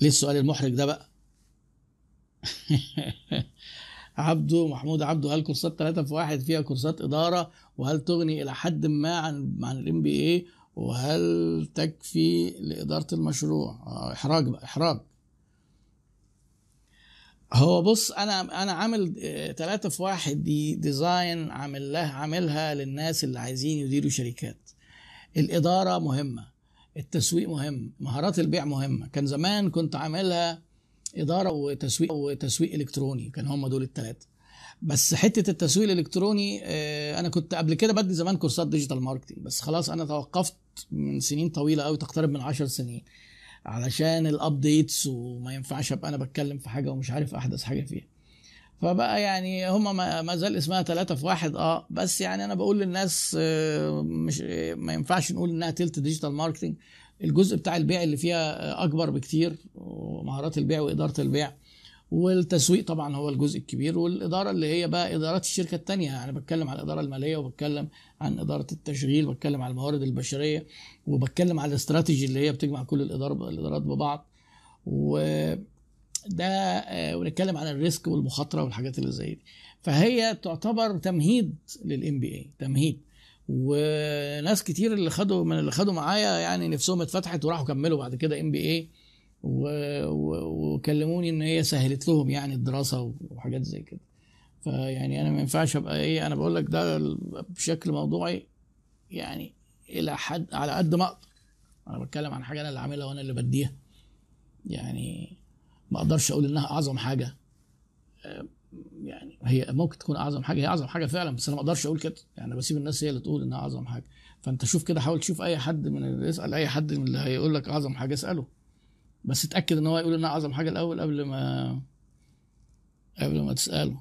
ليه السؤال المحرج ده بقى؟ عبده محمود عبده هل كورسات ثلاثة في واحد فيها كورسات إدارة وهل تغني إلى حد ما عن عن ال MBA وهل تكفي لإدارة المشروع؟ آه، إحراج بقى إحراج. هو بص أنا أنا عامل ثلاثة في واحد دي design عامل لها عاملها للناس اللي عايزين يديروا شركات. الإدارة مهمة. التسويق مهم مهارات البيع مهمة. كان زمان كنت عاملها إدارة وتسويق وتسويق إلكتروني كان هم دول الثلاثه بس حتة التسويق الإلكتروني آه، أنا كنت قبل كده بدي زمان كورسات digital marketing بس خلاص أنا توقفت من سنين طويلة قوي تقترب من عشر سنين. علشان ال updates وما ينفعش أبقى أنا بتكلم في حاجة ومش عارف أحدث حاجة فيها. فبقى يعني هم ما زال اسمها ثلاثة في واحد آه بس يعني أنا بقول للناس آه، مش آه، ما ينفعش نقول إنها تلت digital marketing الجزء بتاع البيع اللي فيها آه، أكبر بكتير ومهارات البيع وإدارة البيع. والتسويق طبعا هو الجزء الكبير والإدارة اللي هي بقى إدارات الشركة التانية. يعني بتكلم على الإدارة المالية وبتكلم عن إدارة التشغيل بتكلم على الموارد البشرية وبتكلم على الاستراتيجي اللي هي بتجمع كل الإدارات ببعض. وده آه، ونتكلم عن ال risk والمخاطرة والحاجات اللي زي دي. فهي تعتبر تمهيد لل MBA تمهيد. وناس كتير اللي خدوا من اللي خدوا معايا يعني نفسهم اتفتحت وراحوا كملوا بعد كده ام بي اي وكلموني إن هي سهلت لهم يعني الدراسة وحاجات زي كده. فيعني أنا ما ينفعش أبقى إيه أنا بقول لك ده بشكل موضوعي يعني إلى حد على قد ما أقدر. أنا بتكلم عن حاجة أنا اللي عاملها وأنا اللي بديها. يعني ما أقدرش أقول انها اعظم حاجة. آه، يعني هي ممكن تكون اعظم حاجة هي اعظم حاجة فعلا بس أنا ما أقدرش أقول كده. يعني بسيب الناس هي اللي تقول انها اعظم حاجة. فانت شوف كده حاول تشوف اي حد من اللي اسال اي حد من اللي هيقول لك اعظم حاجة اسأله. بس اتأكد ان هو يقول انها اعظم حاجة الأول قبل ما قبل ما تسأله.